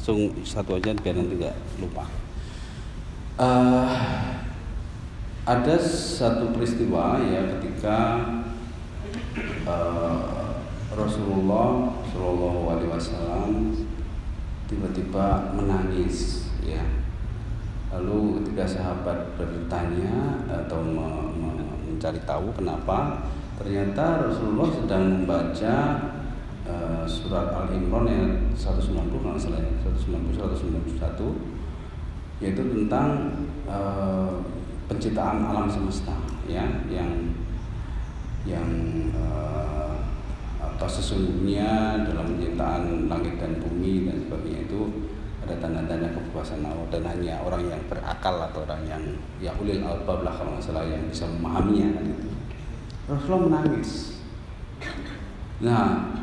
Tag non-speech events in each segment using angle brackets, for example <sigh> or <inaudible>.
langsung satu aja biar nanti nggak lupa. Eh, ada satu peristiwa ya ketika eh, Rasulullah Shallallahu Alaihi Wasallam tiba-tiba menangis ya. Lalu ketika sahabat bertanya atau me- me- mencari tahu kenapa, ternyata Rasulullah sedang membaca eh, surat Al Imran ayat 190 kalau salah ya, 190 191 yaitu tentang eh, penciptaan alam semesta ya yang yang eh, apa sesungguhnya dalam penciptaan langit dan bumi dan sebagainya itu ada tanda-tanda kebebasan Allah. Dan hanya orang yang berakal atau orang yang ya ulil albab lah kalau nggak salah yang bisa memahaminya kan itu Rasulullah menangis. Nah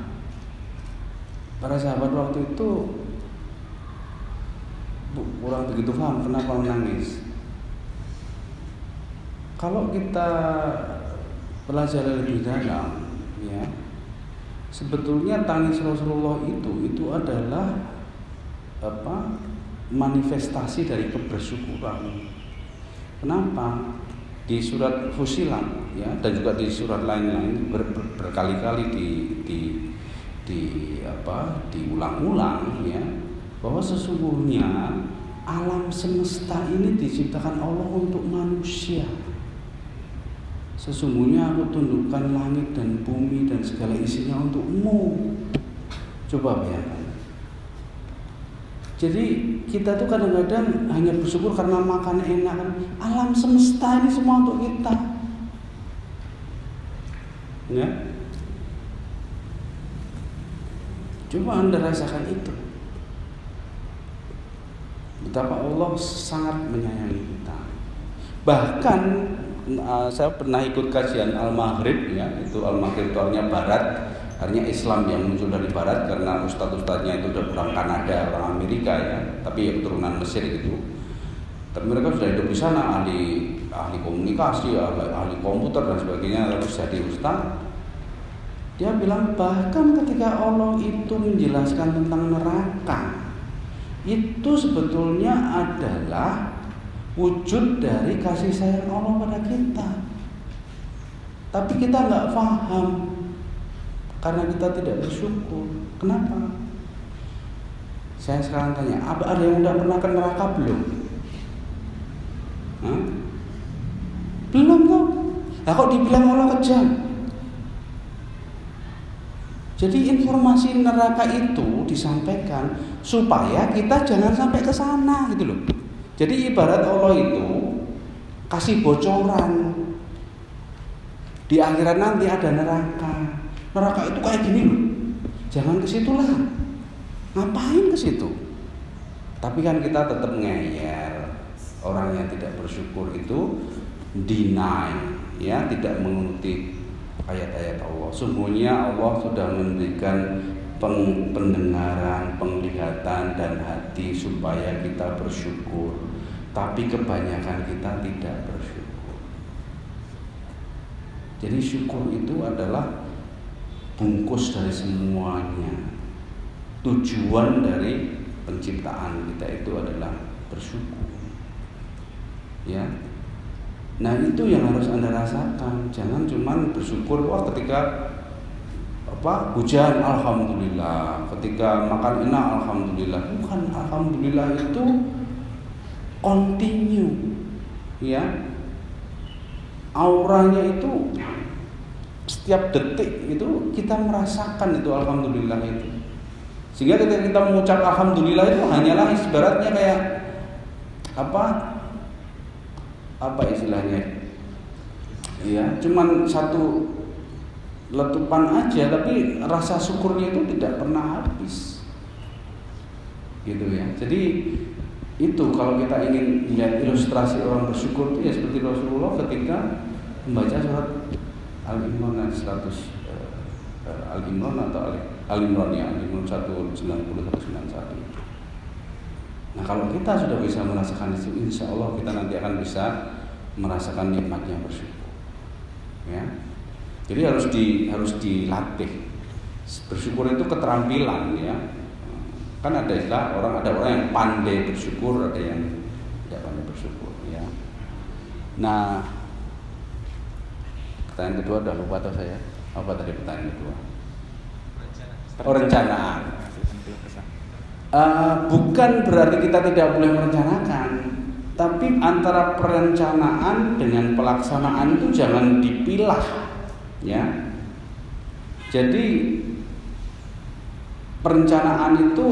para sahabat waktu itu kurang begitu paham kenapa menangis. Kalau kita pelajari lebih dalam ya sebetulnya tangis Rasulullah itu itu adalah apa manifestasi dari kebersyukuran. Kenapa? Di surat Fusilat ya dan juga di surat lain-lain ber- ber- berkali-kali di, di apa diulang-ulang ya bahwa sesungguhnya alam semesta ini diciptakan Allah untuk manusia Sesungguhnya aku tundukkan langit dan bumi dan segala isinya untukmu. Coba bayangkan. Jadi kita tuh kadang-kadang hanya bersyukur karena makan enak kan. Alam semesta ini semua untuk kita. Ya. Coba Anda rasakan itu. Betapa Allah sangat menyayangi kita. Bahkan uh, saya pernah ikut kajian Al Maghrib ya, itu Al Maghrib itu artinya Barat, artinya Islam yang muncul dari Barat karena ustadz-ustadznya itu udah orang Kanada, orang Amerika ya, tapi ya keturunan Mesir gitu. Tapi mereka sudah hidup di sana, ahli ahli komunikasi, ahli, ahli komputer dan sebagainya, lalu jadi ustadz. Dia bilang bahkan ketika Allah itu menjelaskan tentang neraka, itu sebetulnya adalah wujud dari kasih sayang Allah pada kita. Tapi kita nggak paham karena kita tidak bersyukur. Kenapa? Saya sekarang tanya, ada yang udah pernah ke neraka belum? Hah? Belum kok. Nah kok dibilang Allah kejam? Jadi informasi neraka itu disampaikan supaya kita jangan sampai ke sana gitu loh. Jadi ibarat Allah itu kasih bocoran di akhirat nanti ada neraka. Neraka itu kayak gini loh. Jangan ke situ lah. Ngapain ke situ? Tapi kan kita tetap ngeyel. Orang yang tidak bersyukur itu deny, ya, tidak menguti ayat-ayat Allah. Sungguhnya Allah sudah memberikan pendengaran, penglihatan dan hati supaya kita bersyukur. Tapi kebanyakan kita tidak bersyukur. Jadi syukur itu adalah bungkus dari semuanya. Tujuan dari penciptaan kita itu adalah bersyukur. Ya, Nah itu yang harus anda rasakan. Jangan cuma bersyukur wah ketika apa hujan alhamdulillah, ketika makan enak alhamdulillah. Bukan alhamdulillah itu continue, ya. Auranya itu setiap detik itu kita merasakan itu alhamdulillah itu. Sehingga ketika kita mengucap alhamdulillah itu hanyalah ibaratnya kayak apa apa istilahnya? Ya cuman satu letupan aja tapi rasa syukurnya itu tidak pernah habis. Gitu ya. Jadi itu kalau kita ingin lihat ilustrasi orang bersyukur itu ya seperti Rasulullah ketika membaca surat Al-Imran 100 uh, Al-Imran atau Al-Imran ya Al-Imran 190 191 Nah kalau kita sudah bisa merasakan itu, insya Allah kita nanti akan bisa merasakan nikmatnya bersyukur. Ya, jadi harus di harus dilatih. Bersyukur itu keterampilan ya. Kan ada istilah orang ada orang yang pandai bersyukur, ada yang tidak pandai bersyukur ya. Nah, pertanyaan kedua udah lupa atau saya? Apa tadi pertanyaan kedua? Oh, rencanaan uh, bukan berarti kita tidak boleh merencanakan, tapi antara perencanaan dengan pelaksanaan itu jangan dipilah, ya. Jadi perencanaan itu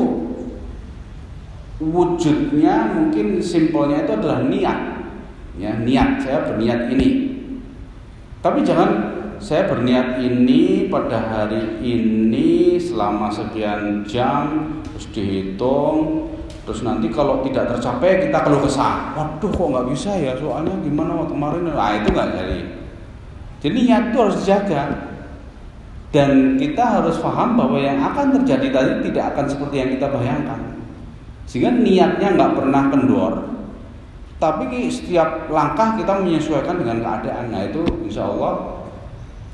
wujudnya mungkin simpelnya itu adalah niat, ya niat saya berniat ini. Tapi jangan saya berniat ini pada hari ini selama sekian jam terus dihitung terus nanti kalau tidak tercapai kita keluh kesah. Waduh kok nggak bisa ya? Soalnya gimana waktu kemarin? Nah itu nggak jadi. Jadi niat itu harus dijaga. Dan kita harus paham bahwa yang akan terjadi tadi tidak akan seperti yang kita bayangkan. Sehingga niatnya nggak pernah kendor. Tapi setiap langkah kita menyesuaikan dengan keadaan. Nah itu insya Allah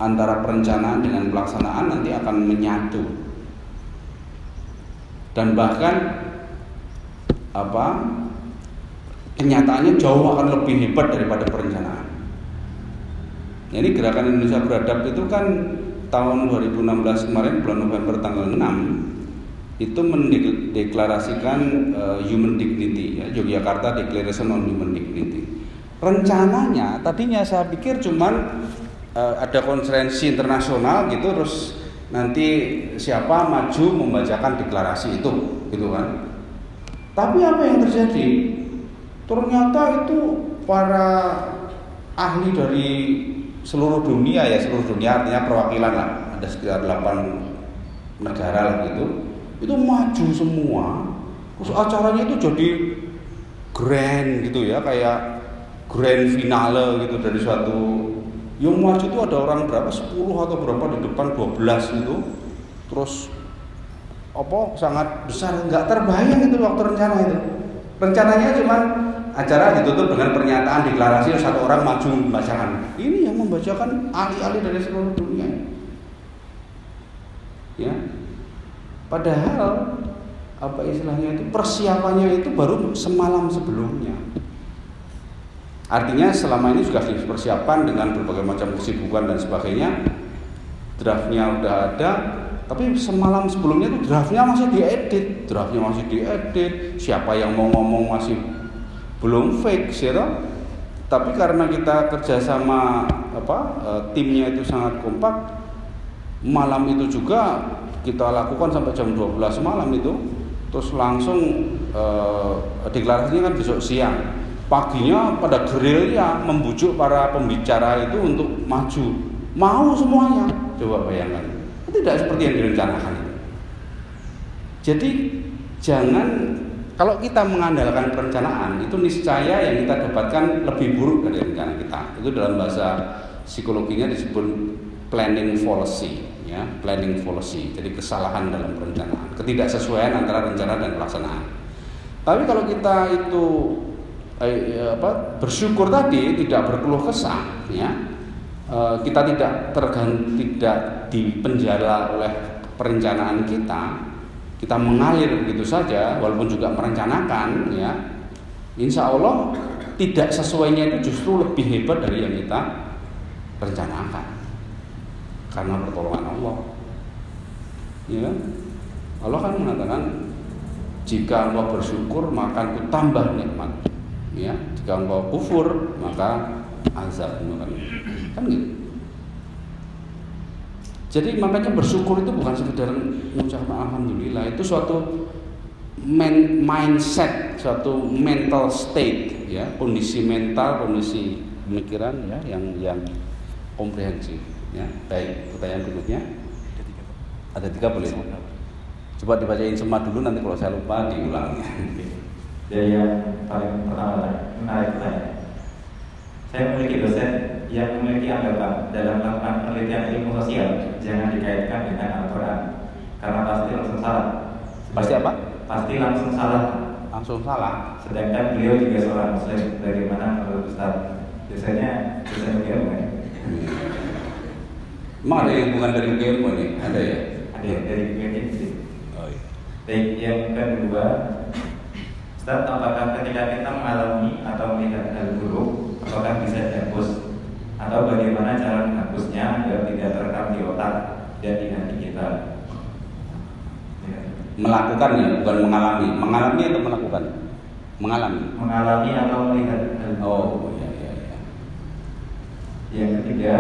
antara perencanaan dengan pelaksanaan nanti akan menyatu dan bahkan apa kenyataannya jauh akan lebih hebat daripada perencanaan. Jadi gerakan Indonesia beradab itu kan tahun 2016 kemarin bulan November tanggal 6 itu mendeklarasikan uh, human dignity ya Yogyakarta Declaration on Human Dignity. Rencananya tadinya saya pikir cuman uh, ada konferensi internasional gitu terus nanti siapa maju membacakan deklarasi itu gitu kan. Tapi apa yang terjadi? Ternyata itu para ahli dari seluruh dunia ya seluruh dunia artinya perwakilan lah ada sekitar 8 negara lah gitu itu maju semua. Terus acaranya itu jadi grand gitu ya kayak grand finale gitu dari suatu yang maju itu ada orang berapa? 10 atau berapa di depan 12 itu. Terus apa sangat besar nggak terbayang itu waktu rencana itu. Rencananya cuma acara ditutup dengan pernyataan deklarasi satu orang maju membacakan ini yang membacakan ahli-ahli dari seluruh dunia. Ya. Padahal apa istilahnya itu persiapannya itu baru semalam sebelumnya Artinya selama ini sudah dipersiapkan dengan berbagai macam kesibukan dan sebagainya. Draftnya udah ada, tapi semalam sebelumnya itu draftnya masih diedit, draftnya masih diedit. Siapa yang mau ngomong masih belum fix ya? Tapi karena kita kerjasama apa e, timnya itu sangat kompak, malam itu juga kita lakukan sampai jam 12 malam itu terus langsung eh, deklarasinya kan besok siang paginya pada gerilya membujuk para pembicara itu untuk maju. Mau semuanya? Coba bayangkan. Tidak seperti yang direncanakan jadi jangan kalau kita mengandalkan perencanaan itu niscaya yang kita dapatkan lebih buruk dari rencana kita. Itu dalam bahasa psikologinya disebut planning fallacy ya planning fallacy. Jadi kesalahan dalam perencanaan ketidaksesuaian antara rencana dan pelaksanaan. Tapi kalau kita itu eh, ya apa, bersyukur tadi tidak berkeluh kesah ya. Eh, kita tidak tergantung tidak dipenjara oleh perencanaan kita. Kita mengalir begitu saja walaupun juga merencanakan ya. Insya Allah tidak sesuainya itu justru lebih hebat dari yang kita rencanakan. Karena pertolongan Allah. Ya? Allah kan mengatakan jika engkau bersyukur maka aku tambah nikmat ya jika engkau kufur maka azab kan kan gitu jadi makanya bersyukur itu bukan sekedar mengucapkan alhamdulillah itu suatu mindset suatu mental state ya kondisi mental kondisi pemikiran ya yang yang komprehensif. Ya, baik. Pertanyaan berikutnya. Ada tiga boleh. Coba dibacain semua dulu nanti kalau saya lupa diulang. Jadi yang paling pertama menarik pertanyaan. Saya memiliki dosen yang memiliki anggapan dalam melakukan penelitian ilmu sosial jangan dikaitkan dengan Al-Quran karena pasti langsung salah. Pasti apa? Pasti langsung salah. Langsung salah. Sedangkan beliau juga seorang Muslim. Bagaimana menurut Ustaz? Biasanya dosen beliau <laughs> kan? Emang ada yang bukan dari UGM nih? Ada ya? Ada yang dari UGM sih. Oh iya. Baik, yang kedua, Ustaz, apakah ketika kita mengalami atau melihat hal buruk, apakah bisa dihapus? Atau bagaimana cara menghapusnya agar tidak terekam di otak dan di hati kita? Ya. Melakukan ya, bukan mengalami. Mengalami atau melakukan? Mengalami. Mengalami atau melihat hal buruk. Oh iya iya iya. Yang ketiga,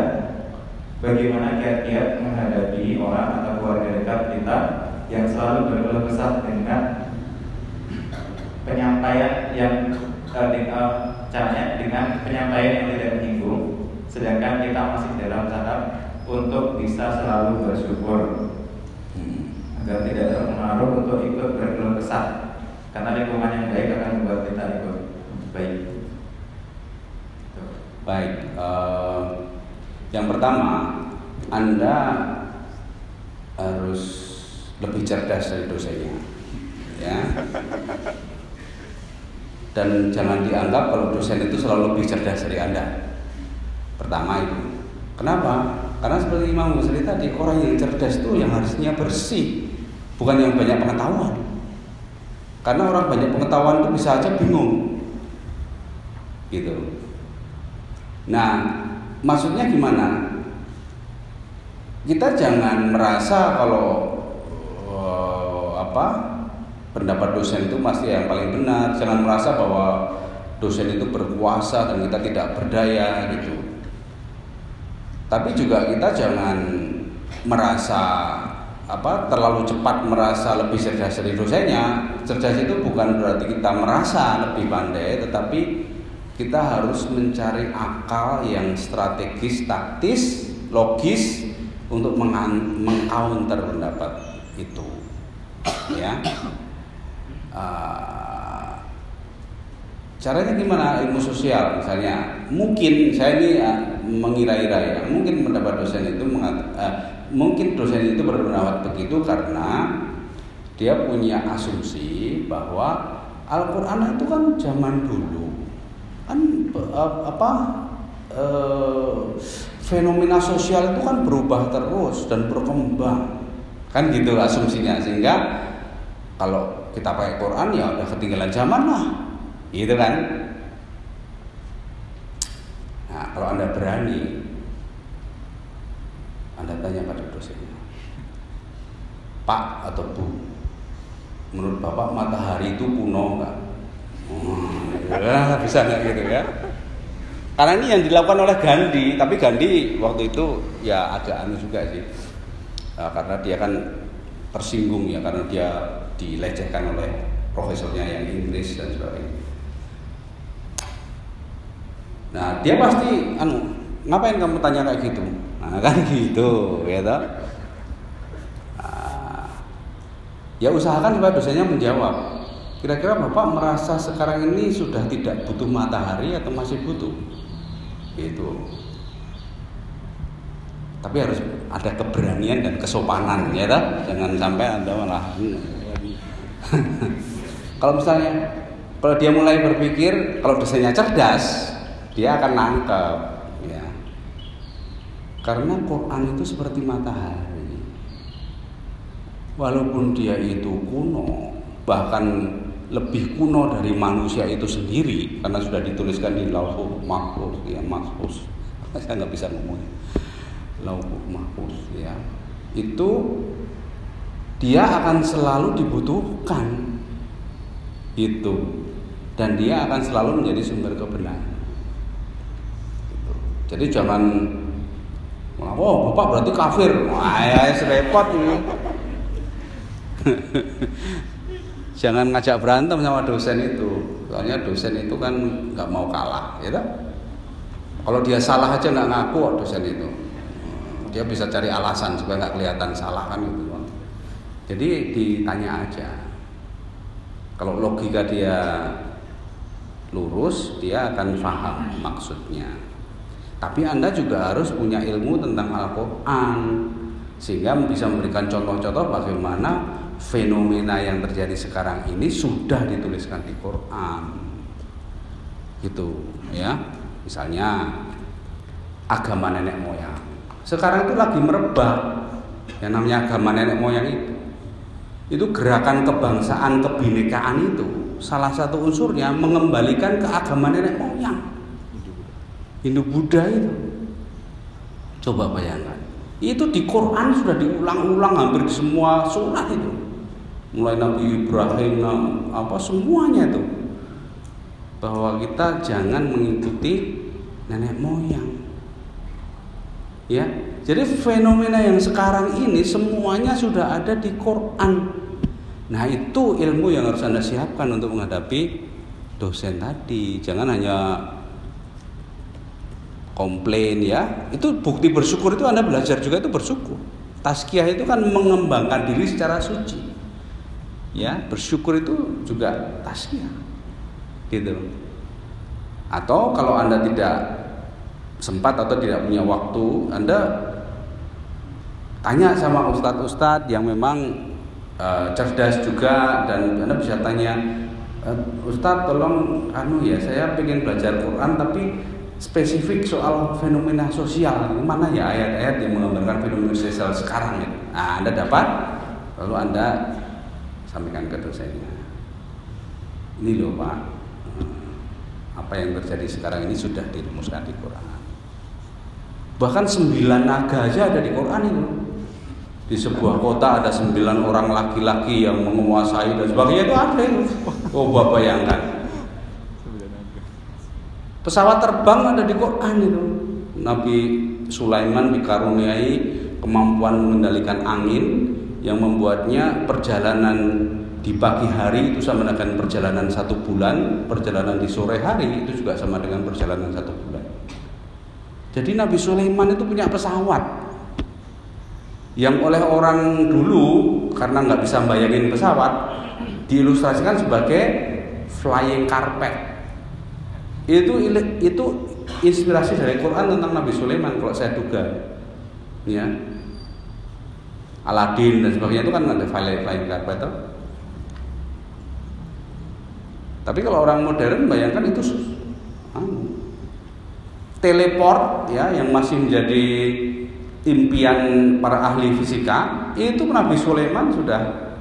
bagaimana kiat-kiat menghadapi orang atau keluarga dekat kita yang selalu berkeluh kesah dengan penyampaian yang uh, uh, caranya dengan penyampaian yang tidak menyinggung, sedangkan kita masih dalam tahap untuk bisa selalu bersyukur Hmm. agar tidak terpengaruh untuk ikut berkeluh kesah karena lingkungan yang baik akan membuat kita ikut baik. Tuh. Baik. eh, yang pertama, Anda harus lebih cerdas dari dosennya. Ya. <laughs> Dan jangan dianggap kalau dosen itu selalu lebih cerdas dari Anda. Pertama itu. Kenapa? Karena seperti Imam Ghazali tadi, orang yang cerdas itu yang harusnya bersih, bukan yang banyak pengetahuan. Karena orang banyak pengetahuan itu bisa aja bingung. Gitu. Nah, maksudnya gimana? Kita jangan merasa kalau eh, apa pendapat dosen itu pasti yang paling benar. Jangan merasa bahwa dosen itu berkuasa dan kita tidak berdaya gitu. Tapi juga kita jangan merasa apa terlalu cepat merasa lebih cerdas dari dosennya. Cerdas itu bukan berarti kita merasa lebih pandai, tetapi kita harus mencari akal yang strategis, taktis, logis untuk mengcounter pendapat itu. Ya. Uh, caranya gimana ilmu sosial misalnya? Mungkin saya ini uh, mengira-ira ya, mungkin pendapat dosen itu mengat, uh, mungkin dosen itu berpendapat begitu karena dia punya asumsi bahwa Al-Quran itu kan zaman dulu kan apa uh, fenomena sosial itu kan berubah terus dan berkembang kan gitu asumsinya sehingga kalau kita pakai Quran ya udah ketinggalan zaman lah. Gitu kan? Nah kalau anda berani anda tanya pada dosennya Pak atau Bu menurut Bapak matahari itu kuno enggak hmm, ya, bisa nggak gitu ya? Karena ini yang dilakukan oleh Gandhi tapi Gandhi waktu itu ya agak anu juga sih. Nah, karena dia kan tersinggung ya karena dia dilecehkan oleh profesornya yang Inggris dan sebagainya. Nah dia pasti anu ngapain kamu tanya kayak gitu? Nah kan <laughs> gitu, ya toh? Nah, ya usahakan supaya dosennya menjawab. Kira-kira bapak merasa sekarang ini sudah tidak butuh matahari atau masih butuh? Gitu. Tapi harus ada keberanian dan kesopanan ya toh? Jangan sampai anda malah <laughs> kalau misalnya kalau dia mulai berpikir kalau dosennya cerdas dia akan nangkep ya. Karena Quran itu seperti matahari. Walaupun dia itu kuno bahkan lebih kuno dari manusia itu sendiri karena sudah dituliskan di lauhul mahfuz ya mahfuz. <laughs> Saya nggak bisa ngomong lauhul mahfuz ya. Itu dia akan selalu dibutuhkan itu dan dia akan selalu menjadi sumber kebenaran jadi jangan oh bapak berarti kafir. Wah, ya repot ini. <laughs> jangan ngajak berantem sama dosen itu. Soalnya dosen itu kan nggak mau kalah, ya? Kalau dia salah aja nggak ngaku dosen itu. Dia bisa cari alasan supaya nggak kelihatan salah kan gitu. Jadi ditanya aja. Kalau logika dia lurus, dia akan paham maksudnya. Tapi Anda juga harus punya ilmu tentang Al-Quran sehingga bisa memberikan contoh-contoh bagaimana fenomena yang terjadi sekarang ini sudah dituliskan di Quran. Gitu, ya. Misalnya agama nenek moyang. Sekarang itu lagi merebak yang namanya agama nenek moyang itu. Itu gerakan kebangsaan kebinekaan itu salah satu unsurnya mengembalikan ke agama nenek moyang. Hindu Buddha itu. Coba bayangkan. Itu di Quran sudah diulang-ulang hampir di semua surat itu. Mulai Nabi Ibrahim, apa semuanya itu. Bahwa kita jangan mengikuti nenek moyang. Ya, jadi fenomena yang sekarang ini semuanya sudah ada di Quran. Nah, itu ilmu yang harus Anda siapkan untuk menghadapi dosen tadi. Jangan hanya komplain ya. Itu bukti bersyukur itu anda belajar juga itu bersyukur. Taskiah itu kan mengembangkan diri secara suci. Ya bersyukur itu juga taskiah gitu. Atau kalau anda tidak sempat atau tidak punya waktu anda tanya sama ustadz-ustadz yang memang uh, cerdas juga dan anda bisa tanya uh, ustadz tolong anu ya saya pengen belajar Quran tapi spesifik soal fenomena sosial mana ya ayat-ayat yang menggambarkan fenomena sosial sekarang itu nah, anda dapat lalu anda sampaikan ke dosennya. Ini loh pak. Apa yang terjadi sekarang ini sudah dirumuskan di Quran. Bahkan sembilan naga aja ada di Quran itu di sebuah kota ada sembilan orang laki-laki yang menguasai dan sebagainya itu ada itu oh bapak bayangkan Pesawat terbang ada di Quran itu. Nabi Sulaiman dikaruniai kemampuan mengendalikan angin yang membuatnya perjalanan di pagi hari itu sama dengan perjalanan satu bulan, perjalanan di sore hari itu juga sama dengan perjalanan satu bulan. Jadi Nabi Sulaiman itu punya pesawat yang oleh orang dulu karena nggak bisa bayangin pesawat diilustrasikan sebagai flying carpet. Itu itu inspirasi dari Quran tentang Nabi Sulaiman kalau saya duga. Ya. Aladin dan sebagainya itu kan ada flying flying carpet tapi kalau orang modern bayangkan itu anu, teleport ya yang masih menjadi impian para ahli fisika itu Nabi Sulaiman sudah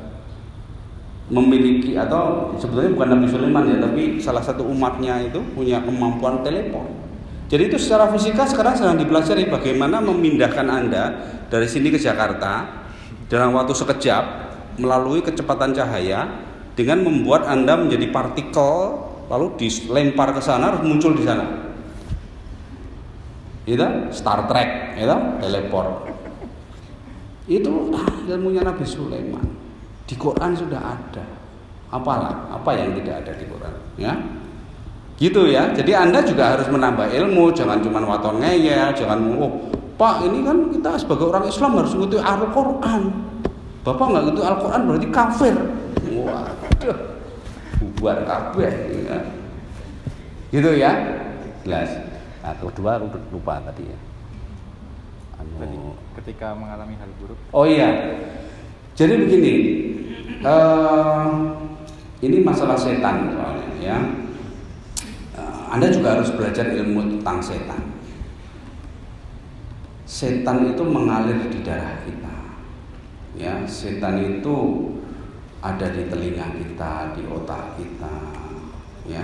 memiliki atau sebetulnya bukan Nabi Sulaiman ya tapi salah satu umatnya itu punya kemampuan telepon. Jadi itu secara fisika sekarang sedang dipelajari bagaimana memindahkan anda dari sini ke Jakarta dalam waktu sekejap melalui kecepatan cahaya dengan membuat anda menjadi partikel lalu dilempar ke sana harus muncul di sana itu Star Trek itu teleport Itu ah, ilmunya Nabi Sulaiman. Di Quran sudah ada. Apalah, apa yang tidak ada di Quran, ya? Gitu ya. Jadi Anda juga harus menambah ilmu, jangan cuma waton ngeyel, jangan oh, Pak, ini kan kita sebagai orang Islam harus ngikuti Al-Qur'an. Bapak nggak ngikuti Al-Qur'an berarti kafir. Waduh. Bubar kabeh ya. Gitu ya. Jelas. Nah, kedua lupa tadi ya. Anu, ketika mengalami hal buruk. Oh iya. Jadi begini. Uh, ini masalah setan soalnya ya. Uh, anda juga harus belajar ilmu tentang setan. Setan itu mengalir di darah kita. Ya, setan itu ada di telinga kita, di otak kita, ya.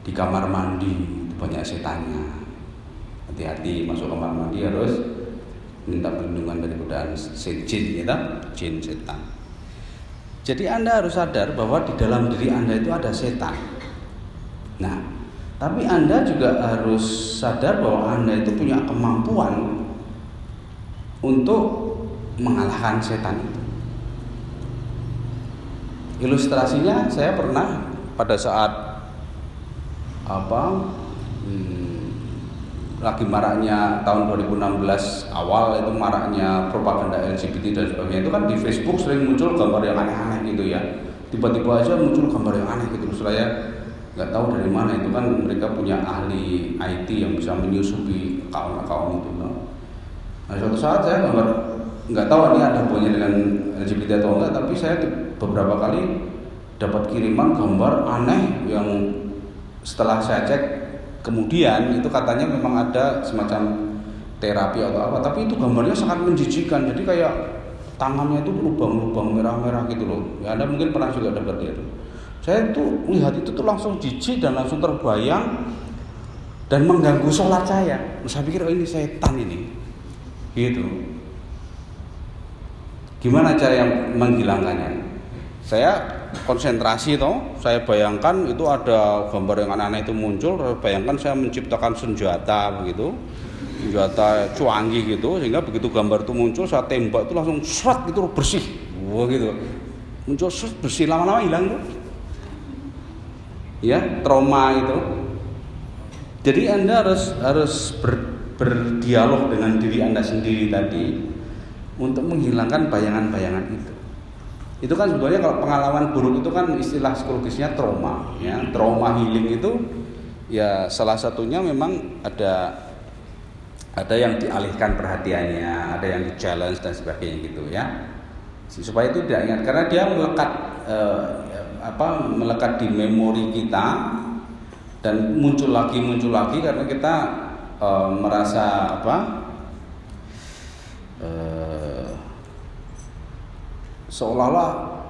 Di kamar mandi banyak setannya. Hati-hati masuk kamar mandi harus minta perlindungan dari godaan jin, ya, jin setan. Jadi Anda harus sadar bahwa di dalam diri Anda itu ada setan. Nah, tapi Anda juga harus sadar bahwa Anda itu punya kemampuan untuk mengalahkan setan itu. Ilustrasinya saya pernah pada saat apa? Hmm, lagi maraknya tahun 2016 awal itu maraknya propaganda LGBT dan sebagainya. Itu kan di Facebook sering muncul gambar yang aneh-aneh gitu ya. Tiba-tiba aja muncul gambar yang aneh gitu. Saya nggak tahu dari mana. Itu kan mereka punya ahli IT yang bisa menyusupi akun-akun itu nah suatu saat saya gambar nggak tahu ini ada hubungannya dengan LGBT atau enggak tapi saya beberapa kali dapat kiriman gambar aneh yang setelah saya cek kemudian itu katanya memang ada semacam terapi atau apa tapi itu gambarnya sangat menjijikan. Jadi kayak tangannya itu lubang-lubang merah-merah gitu loh. Ya anda mungkin pernah juga dapat itu. Saya itu melihat itu tuh langsung jijik dan langsung terbayang dan mengganggu sholat saya. Saya pikir oh ini setan ini. Gitu. Gimana cara yang menghilangkannya? Saya konsentrasi toh. Saya bayangkan itu ada gambar yang aneh-aneh itu muncul. Bayangkan saya menciptakan senjata begitu. Senjata cuangi gitu sehingga begitu gambar itu muncul saya tembak itu langsung serat gitu bersih. Wah gitu. Muncul serat bersih. Lama-lama hilang tuh ya trauma itu. Jadi anda harus harus ber, berdialog dengan diri anda sendiri tadi untuk menghilangkan bayangan-bayangan itu itu kan sebenarnya kalau pengalaman buruk itu kan istilah psikologisnya trauma ya. Trauma healing itu ya salah satunya memang ada ada yang dialihkan perhatiannya ada yang di challenge dan sebagainya gitu ya. Supaya itu tidak ingat. Karena dia melekat eh, apa melekat di memori kita dan muncul lagi muncul lagi karena kita eh, merasa apa eh, seolah-olah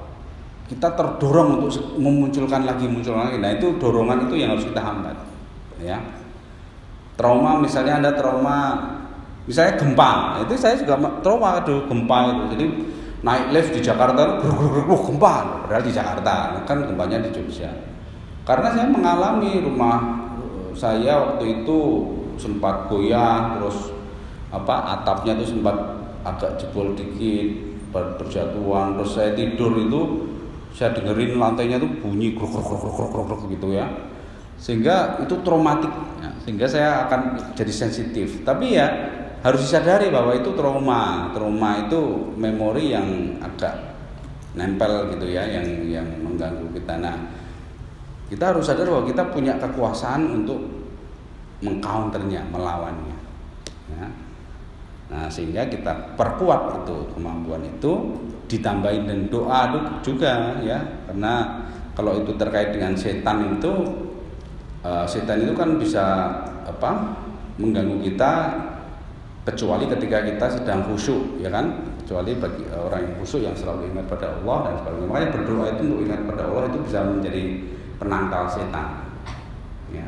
kita terdorong untuk memunculkan lagi muncul lagi. Nah itu dorongan itu yang harus kita hambat. Ya. Trauma misalnya ada trauma misalnya gempa, itu saya juga trauma aduh gempa itu. Jadi naik lift di Jakarta, oh, gempa, padahal di Jakarta, kan gempanya di Jogja. Karena saya mengalami rumah eh, saya waktu itu sempat goyah, terus apa atapnya itu sempat agak jebol dikit, berjatuhan terus saya tidur itu saya dengerin lantainya tuh bunyi kruk kruk kruk kruk kruk kruk gitu ya sehingga itu traumatik ya. sehingga saya akan jadi sensitif tapi ya harus disadari bahwa itu trauma trauma itu memori yang agak nempel gitu ya yang yang mengganggu kita nah kita harus sadar bahwa kita punya kekuasaan untuk mengcounternya melawannya ya. Nah, sehingga kita perkuat itu kemampuan itu ditambahin dan doa juga ya. Karena kalau itu terkait dengan setan itu uh, setan itu kan bisa apa? mengganggu kita kecuali ketika kita sedang khusyuk ya kan kecuali bagi orang yang khusyuk yang selalu ingat pada Allah dan sebagainya makanya berdoa itu untuk ingat pada Allah itu bisa menjadi penangkal setan ya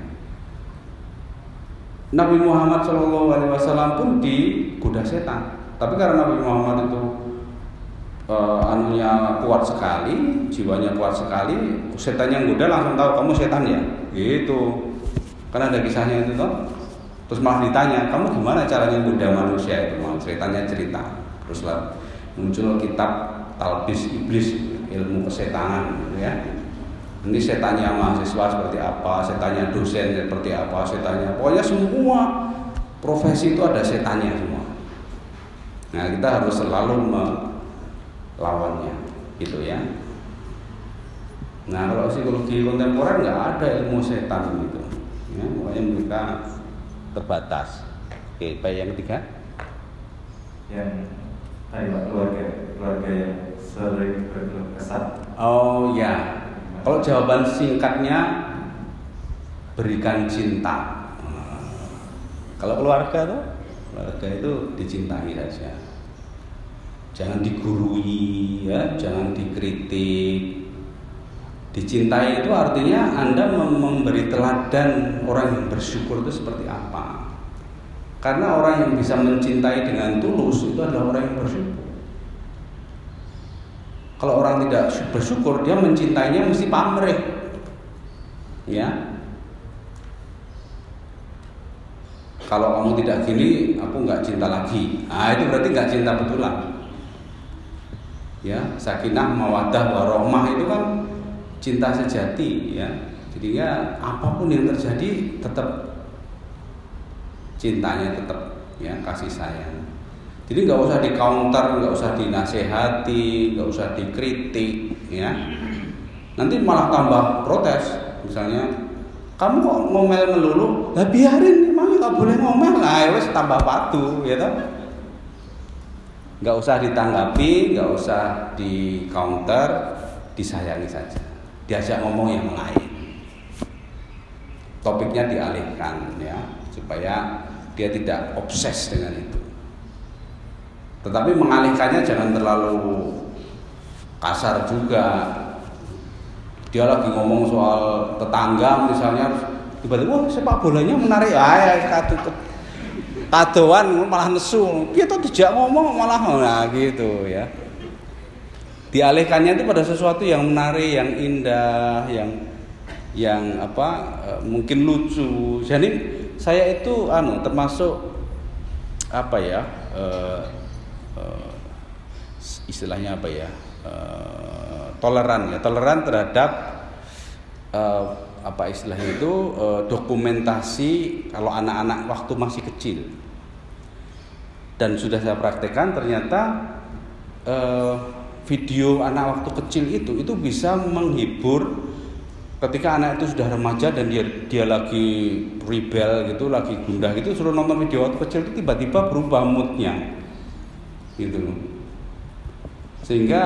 Nabi Muhammad Wasallam pun digoda setan. Tapi karena Nabi Muhammad itu uh, anunya kuat sekali, jiwanya kuat sekali, setan yang goda langsung tahu kamu setan ya, gitu. Karena ada kisahnya itu toh. terus malah ditanya kamu gimana caranya mudah manusia itu mau ceritanya cerita terus lah muncul kitab talbis iblis ilmu kesetanan gitu ya ini setannya mahasiswa seperti apa setannya dosen seperti apa setannya pokoknya semua profesi itu ada setannya semua nah kita harus selalu melawannya gitu ya. Nah kalau psikologi kontemporer nggak ada ilmu setan gitu ya. Makanya mereka terbatas. Oke baik yang ketiga? Yang tadi keluarga keluarga yang sering berkeluh kesah. Oh ya kalau jawaban singkatnya berikan cinta. Kalau keluarga tuh keluarga itu dicintai saja jangan digurui ya jangan dikritik Dicintai itu artinya Anda memberi teladan orang yang bersyukur itu seperti apa. Karena orang yang bisa mencintai dengan tulus itu adalah orang yang bersyukur. Kalau orang tidak bersyukur, dia mencintainya mesti pamrih. Ya. Kalau kamu tidak gini, aku nggak cinta lagi. Ah itu berarti nggak cinta betulan. Ya, sakinah, mawadah, warohmah itu kan cinta sejati ya. Jadi ya apa pun yang terjadi tetap cintanya tetap ya kasih sayang. Jadi nggak usah di counter nggak usah dinasehati nggak usah dikritik ya. Nanti malah tambah protes misalnya kamu kok ngomel melulu? Lah biarin nggak boleh ngomel? Lah ya wes tambah patuh ya toh. Nggak usah ditanggapi nggak usah di counter disayangi saja. Diajak ngomong yang lain. Topiknya dialihkan ya supaya dia tidak obses dengan itu. Tetapi mengalihkannya jangan terlalu kasar juga. Dia lagi ngomong soal tetangga misalnya tiba-tiba wah sepak bolanya menarik. Ah ya kado kadoan malah nesu. Kita tidak ngomong malah nah gitu ya. Dialihkannya itu pada sesuatu yang menarik, yang indah, yang yang apa e, mungkin lucu. Jadi saya itu anu termasuk apa ya e, e, istilahnya apa ya e, toleran ya toleran terhadap e, apa istilahnya itu e, dokumentasi kalau anak-anak waktu masih kecil. Dan sudah saya praktekkan ternyata e, video anak waktu kecil itu itu bisa menghibur ketika anak itu sudah remaja dan dia dia lagi rebel gitu lagi gundah gitu suruh nonton video waktu kecil itu tiba-tiba berubah moodnya. Gitu sehingga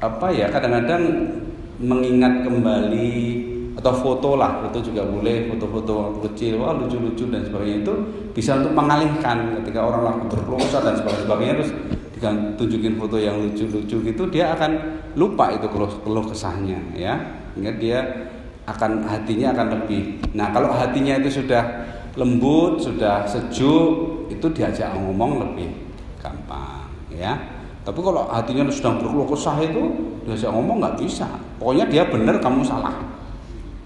apa ya kadang-kadang mengingat kembali atau foto lah itu juga boleh foto-foto kecil. Wah lucu-lucu dan sebagainya. Itu bisa untuk mengalihkan ketika orang lagi berprosa dan sebagainya terus tunjukin foto yang lucu-lucu gitu dia akan lupa itu keluh, keluh kesahnya ya. Ingat dia akan hatinya akan lebih. Nah kalau hatinya itu sudah lembut sudah sejuk itu diajak ngomong lebih gampang ya. Tapi kalau hatinya sudah berkeluh kesah itu diajak ngomong nggak bisa. Pokoknya dia benar kamu salah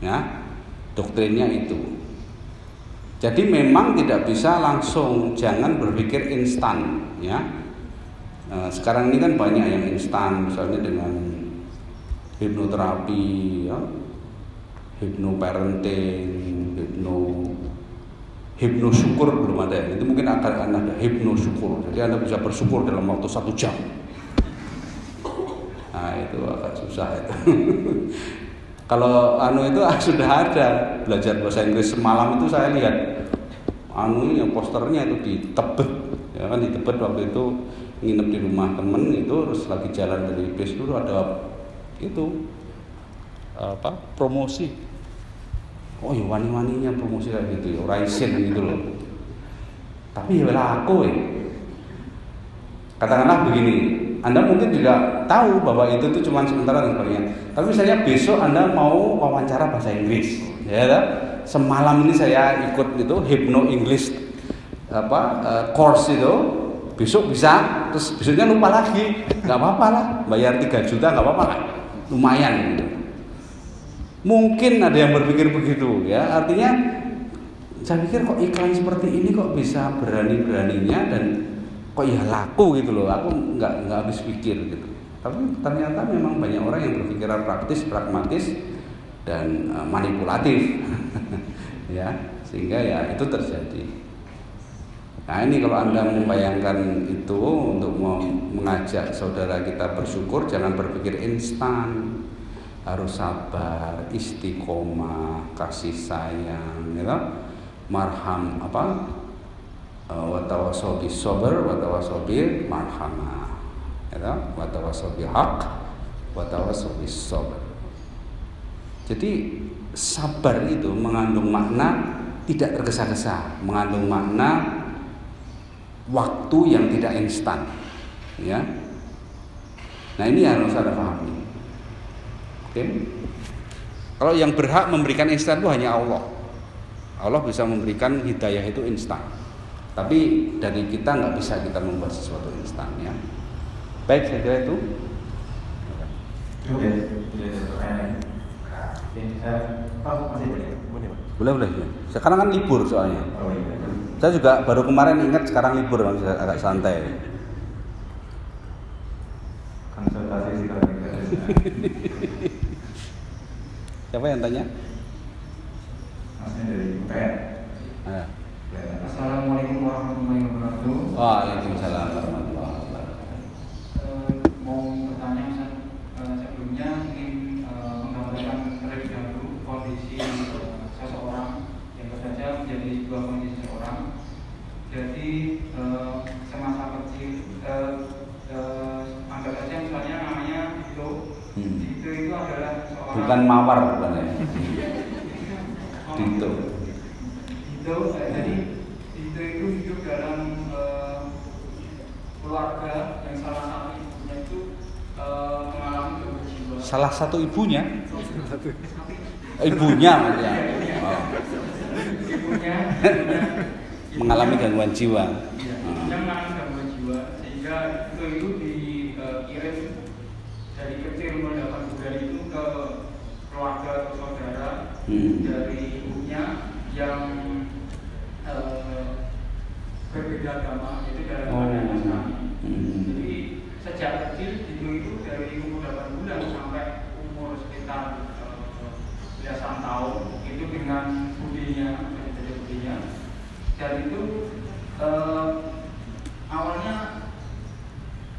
ya doktrinnya itu jadi memang tidak bisa langsung jangan berpikir instan ya Nah, sekarang ini kan banyak yang instan, misalnya dengan hipnoterapi, ya, hipnoparenting, hipno hipno syukur belum ada. Itu mungkin akan ada hipno syukur. Jadi anda bisa bersyukur dalam waktu satu jam. Nah itu agak susah itu. <laughs> Kalau anu itu sudah ada. Belajar bahasa Inggris semalam itu saya lihat. Anu yang posternya itu di Tebet. Ya kan di Tebet waktu itu nginep di rumah temen itu terus lagi jalan dari bis dulu ada itu apa promosi. Oh ya wani-waninya promosi kayak gitu ya raisin gitu loh. Tapi ya aku ya katakanlah begini anda mungkin juga tahu bahwa itu tuh cuma sementara dan sebagainya. Tapi misalnya besok anda mau wawancara bahasa Inggris ya semalam ini saya ikut itu hypno English apa uh, course itu. Besok bisa terus besoknya lupa lagi. Nggak apa-apa lah bayar 3 juta nggak apa-apa. Kan lumayan gitu. mungkin ada yang berpikir begitu ya. Artinya saya pikir kok iklan seperti ini kok bisa berani-beraninya dan kok ya laku gitu loh aku nggak nggak habis pikir gitu. Tapi ternyata memang banyak orang yang berpikiran praktis pragmatis dan uh, manipulatif. <laughs> Ya sehingga ya itu terjadi. Nah ini kalau anda membayangkan itu untuk mengajak saudara kita bersyukur jangan berpikir instan. Harus sabar istiqomah kasih sayang gitu marham apa watawasobi sober watawasobi marhamah ya watawasobi hak watawasobi sober jadi sabar itu mengandung makna tidak tergesa-gesa. Mengandung makna waktu yang tidak instan. Ya. Nah ini harus ada pahami. Oke? Kalau yang berhak memberikan instan itu hanya Allah. Allah bisa memberikan hidayah itu instan. Tapi dari kita nggak bisa kita membuat sesuatu instan ya. Baik, saya kira itu. Oke, boleh boleh. Sekarang kan libur soalnya. Oh, iya. Saya juga baru kemarin ingat sekarang libur agak santai. Konsultasi. Siapa yang tanya? Maksudnya dari UPN. Ah. Assalamualaikum warahmatullahi wabarakatuh. Waalaikumsalam warahmatullahi wabarakatuh. Eh, mau bertanya eh, sebelumnya ingin eh, menggambarkan terlebih dahulu kondisi seseorang yang saja menjadi sebuah kondisi seseorang. Jadi semasa kecil, anggap saja misalnya namanya Dito. Hmm. Dito itu adalah seorang Bukan mawar bukan ya? <laughs> Dito. Dito, eh, jadi Dito itu hidup dalam eh, keluarga yang salah satu ibunya itu eh, mengalami gangguan jiwa. Salah satu ibunya, ibunya maksudnya. Oh, Ibunya, ibunya mengalami gangguan jiwa. Iya, Ah. ibunya mengalami gangguan jiwa sehingga itu itu dikirim dari kecil mendapat budaya itu ke keluarga atau saudara Hmm. dari ibunya yang eh, berbeda agama itu dalam Oh. keadaan Nasrani. Hmm. Jadi sejak kecil itu itu dari umur 8 bulan sampai umur sekitar eh, belasan tahun itu dengan budinya, dengan budinya dan itu eh, awalnya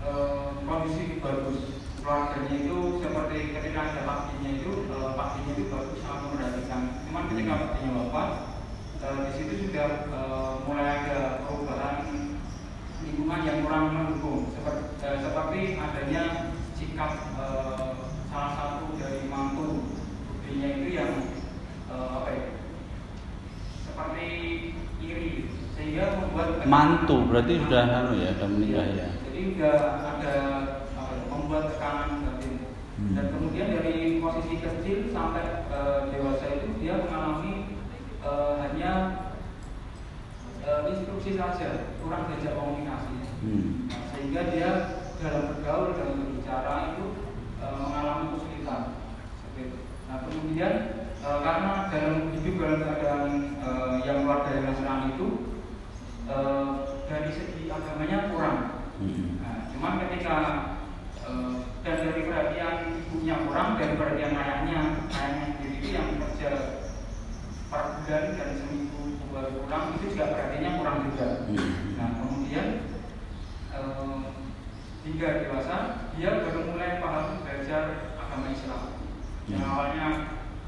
eh, kondisi bagus keluarganya itu seperti ketika ada pastinya itu pastinya itu bagus sangat memperhatikan cuman ketika pastinya wafat eh, di situ sudah eh, mulai ada perubahan lingkungan yang kurang mendukung seperti, eh, seperti adanya sikap eh, salah satu dari mantu putrinya itu yang eh, apa ya seperti iri sehingga membuat Mantu berarti sudah anu ya, sudah menikah ya. jadi udah ada apa membuat tekanan batin Hmm. dan kemudian dari posisi kecil sampai eh, dewasa itu dia mengalami eh, hanya instruksi saja kurang diajak komunikasi Hmm. Nah, sehingga dia dalam bergaul dalam berbicara itu eh, mengalami kesulitan seperti itu. Nah kemudian eh, karena dalam hidup dalam keadaan eh, yang luar dari Nasrani itu eh, dari segi agamanya kurang. Hmm. Nah, cuman ketika eh, dan dari perhatian ibunya kurang dan perhatian ayahnya, ayahnya sendiri yang kerja per bulan dan seminggu kali pulang itu juga perhatiannya kurang juga. Hmm. Nah kemudian eh, hingga dewasa dia baru mulai paham belajar agama Islam. Yang Hmm. awalnya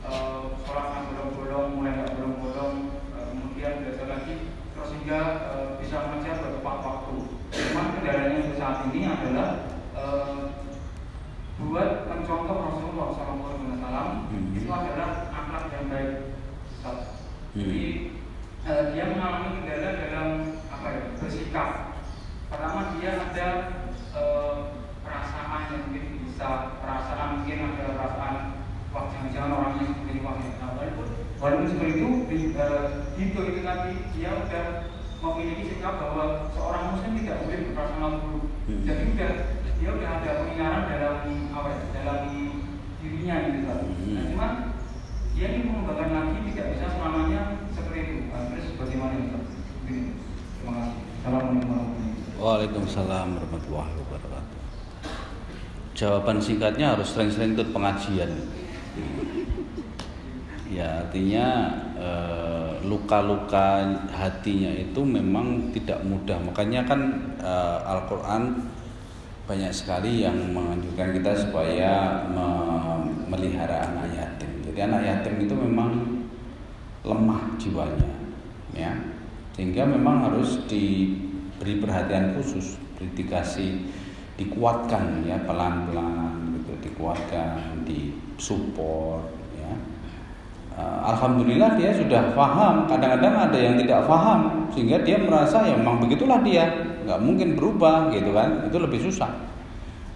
eh, sholatnya bolong-bolong, mulai nggak bolong-bolong, eh, kemudian belajar lagi terus hingga eh, bisa mengejar beberapa waktu. Cuman kendalanya untuk saat ini adalah eh, buat mencontoh Rasulullah SAW Hmm. itu adalah akhlak yang baik. Jadi eh, dia mengalami kendala dalam apa ya bersikap. Pertama dia ada eh, perasaan yang mungkin bisa perasaan mungkin ada perasaan wah jangan-jangan orangnya seperti ini wah nah, walaupun walaupun seperti itu di, eh, itu itu tadi dia udah memiliki sikap bahwa seorang muslim tidak boleh berprasangka buruk. Hmm. Jadi udah dia udah ada pengingkaran dalam apa ya, dalam dirinya gitu kan. Nah, cuman dia ini mengembangkan lagi tidak bisa selamanya Waalaikumsalam warahmatullahi wabarakatuh. Jawaban singkatnya harus sering-sering ikut pengajian. Ya artinya eh, luka-luka eh, hatinya itu memang tidak mudah. Makanya kan eh, Al-Quran banyak sekali yang menganjurkan kita supaya memelihara anak yatim. Jadi anak yatim itu memang lemah jiwanya, ya, sehingga memang harus diberi perhatian khusus, dikasih, dikuatkan ya pelan-pelan gitu, dikuatkan, disupport, ya. Eh, Alhamdulillah dia sudah paham. Kadang-kadang ada yang tidak paham sehingga dia merasa ya memang begitulah dia, nggak mungkin berubah gitu kan. Itu lebih susah.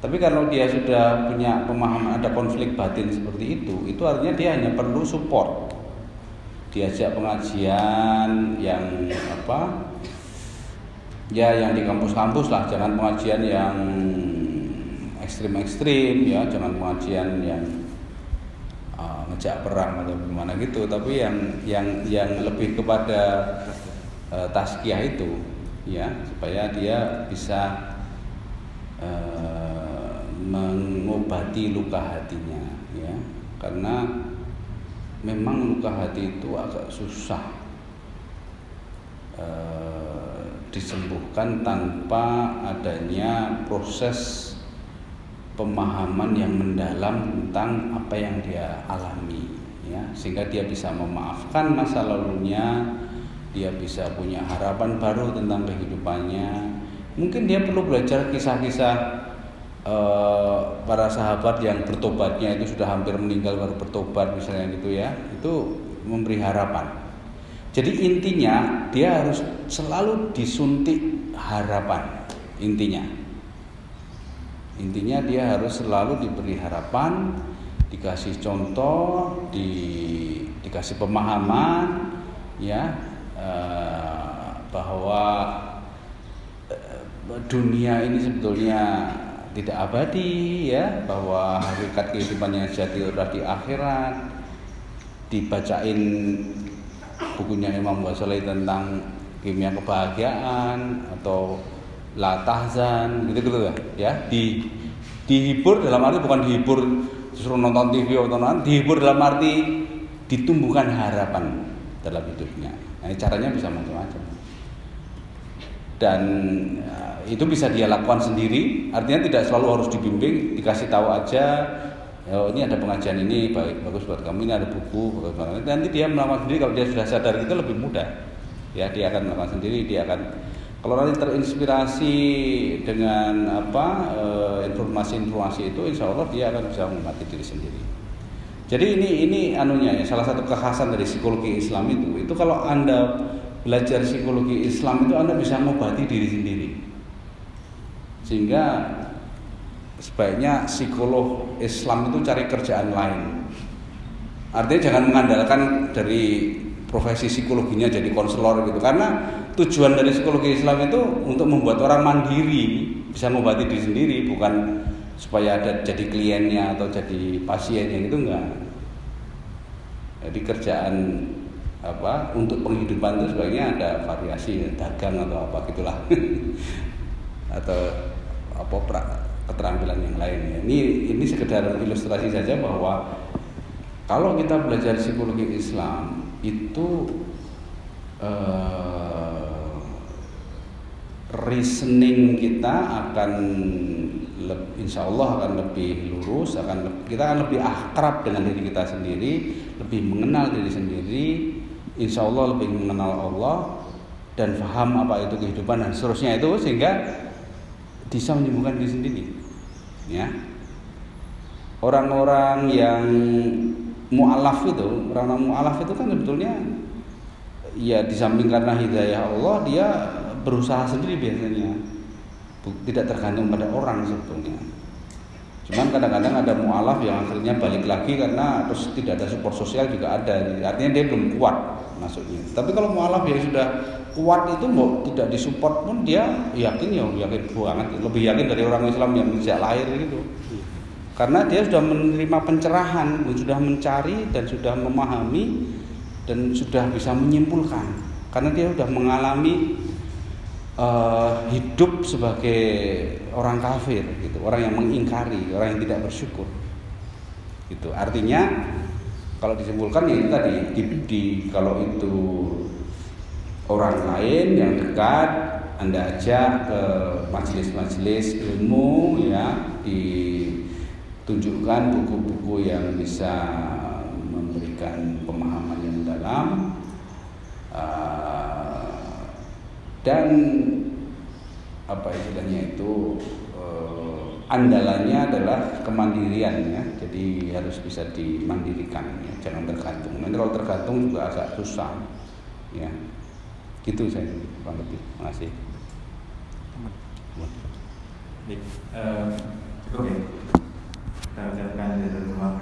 Tapi kalau dia sudah punya pemahaman ada konflik batin seperti itu, itu artinya dia hanya perlu support. Diajak pengajian yang apa? Ya yang di kampus-kampus lah, jangan pengajian yang ekstrim-ekstrim ya, jangan pengajian yang uh, ngejak perang atau gimana gitu, tapi yang yang yang lebih kepada uh, tazkiyah itu ya, supaya dia bisa uh, mengobati luka hatinya ya. Karena memang luka hati itu agak susah eh, disembuhkan tanpa adanya proses pemahaman yang mendalam tentang apa yang dia alami ya. Sehingga dia bisa memaafkan masa lalunya dia bisa punya harapan baru tentang kehidupannya. Mungkin dia perlu belajar kisah-kisah eh, para sahabat yang bertobatnya itu sudah hampir meninggal baru bertobat misalnya gitu ya itu memberi harapan. Jadi intinya dia harus selalu disuntik harapan intinya. Intinya dia harus selalu diberi harapan dikasih contoh di dikasih pemahaman ya eh, bahwa eh, dunia ini sebetulnya tidak abadi ya bahwa hakikat kehidupan yang sejati adalah di akhirat. Dibacain bukunya Imam Ghazali tentang kimia kebahagiaan atau la tahzan gitu gitu ya di dihibur dalam arti bukan dihibur justru nonton TV atau nonton dihibur dalam arti ditumbuhkan harapan dalam hidupnya. Nah, caranya bisa macam-macam. Dan ya, itu bisa dia lakukan sendiri. Artinya tidak selalu harus dibimbing dikasih tahu aja oh, ini ada pengajian ini baik bagus buat kamu ini ada buku bagus buat kamu. nanti dia melakukan sendiri. Kalau dia sudah sadar itu lebih mudah. Ya dia akan melakukan sendiri dia akan kalau nanti terinspirasi dengan apa eh, informasi-informasi itu insya Allah dia akan bisa mengobati diri sendiri. Jadi ini ini anunya ya salah satu kekhasan dari psikologi Islam itu. Itu kalau anda belajar psikologi Islam itu anda bisa mengobati diri sendiri sehingga sebaiknya psikolog Islam itu cari kerjaan lain. Artinya jangan mengandalkan dari profesi psikologinya jadi konselor gitu. Karena tujuan dari psikologi Islam itu untuk membuat orang mandiri bisa mengobati diri sendiri bukan supaya ada jadi kliennya atau jadi pasiennya itu enggak. Jadi kerjaan apa untuk penghidupan itu sebaiknya ada variasi dagang atau apa gitulah. <laughs> Atau apa pra, keterampilan yang lain. Ini ini sekedar ilustrasi saja bahwa kalau kita belajar psikologi Islam itu eh, reasoning kita akan insya Allah akan lebih lurus, akan kita akan lebih akrab dengan diri kita sendiri, lebih mengenal diri sendiri, insya Allah lebih mengenal Allah dan paham apa itu kehidupan dan seterusnya itu sehingga bisa menyembuhkan diri sendiri. Ya. Orang-orang yang mualaf itu, orang-orang mualaf itu kan sebetulnya ya di samping karena hidayah Allah dia berusaha sendiri biasanya. Tidak tergantung pada orang sebetulnya. Cuman kadang-kadang ada mualaf yang akhirnya balik lagi karena terus tidak ada support sosial juga ada. Artinya dia belum kuat masuknya. Tapi kalau mualaf yang sudah kuat itu mau tidak disupport pun dia yakin ya yakin banget. Lebih yakin dari orang Islam yang sejak lahir gitu. Karena dia sudah menerima pencerahan sudah mencari dan sudah memahami dan sudah bisa menyimpulkan. Karena dia sudah mengalami uh, hidup sebagai orang kafir gitu, orang yang mengingkari, orang yang tidak bersyukur. Itu artinya kalau disimpulkan ya itu tadi di, di kalau itu orang lain yang dekat anda ajak ke majelis-majelis ilmu ya ditunjukkan buku-buku yang bisa memberikan pemahaman yang dalam. Uh, dan apa istilahnya itu uh, andalannya adalah kemandirian ya. Jadi harus bisa dimandirikan ya. Jangan tergantung. Kalau tergantung juga agak susah ya Gitu saya kurang lebih. Terima Oke. Kita ucapkan dari rumah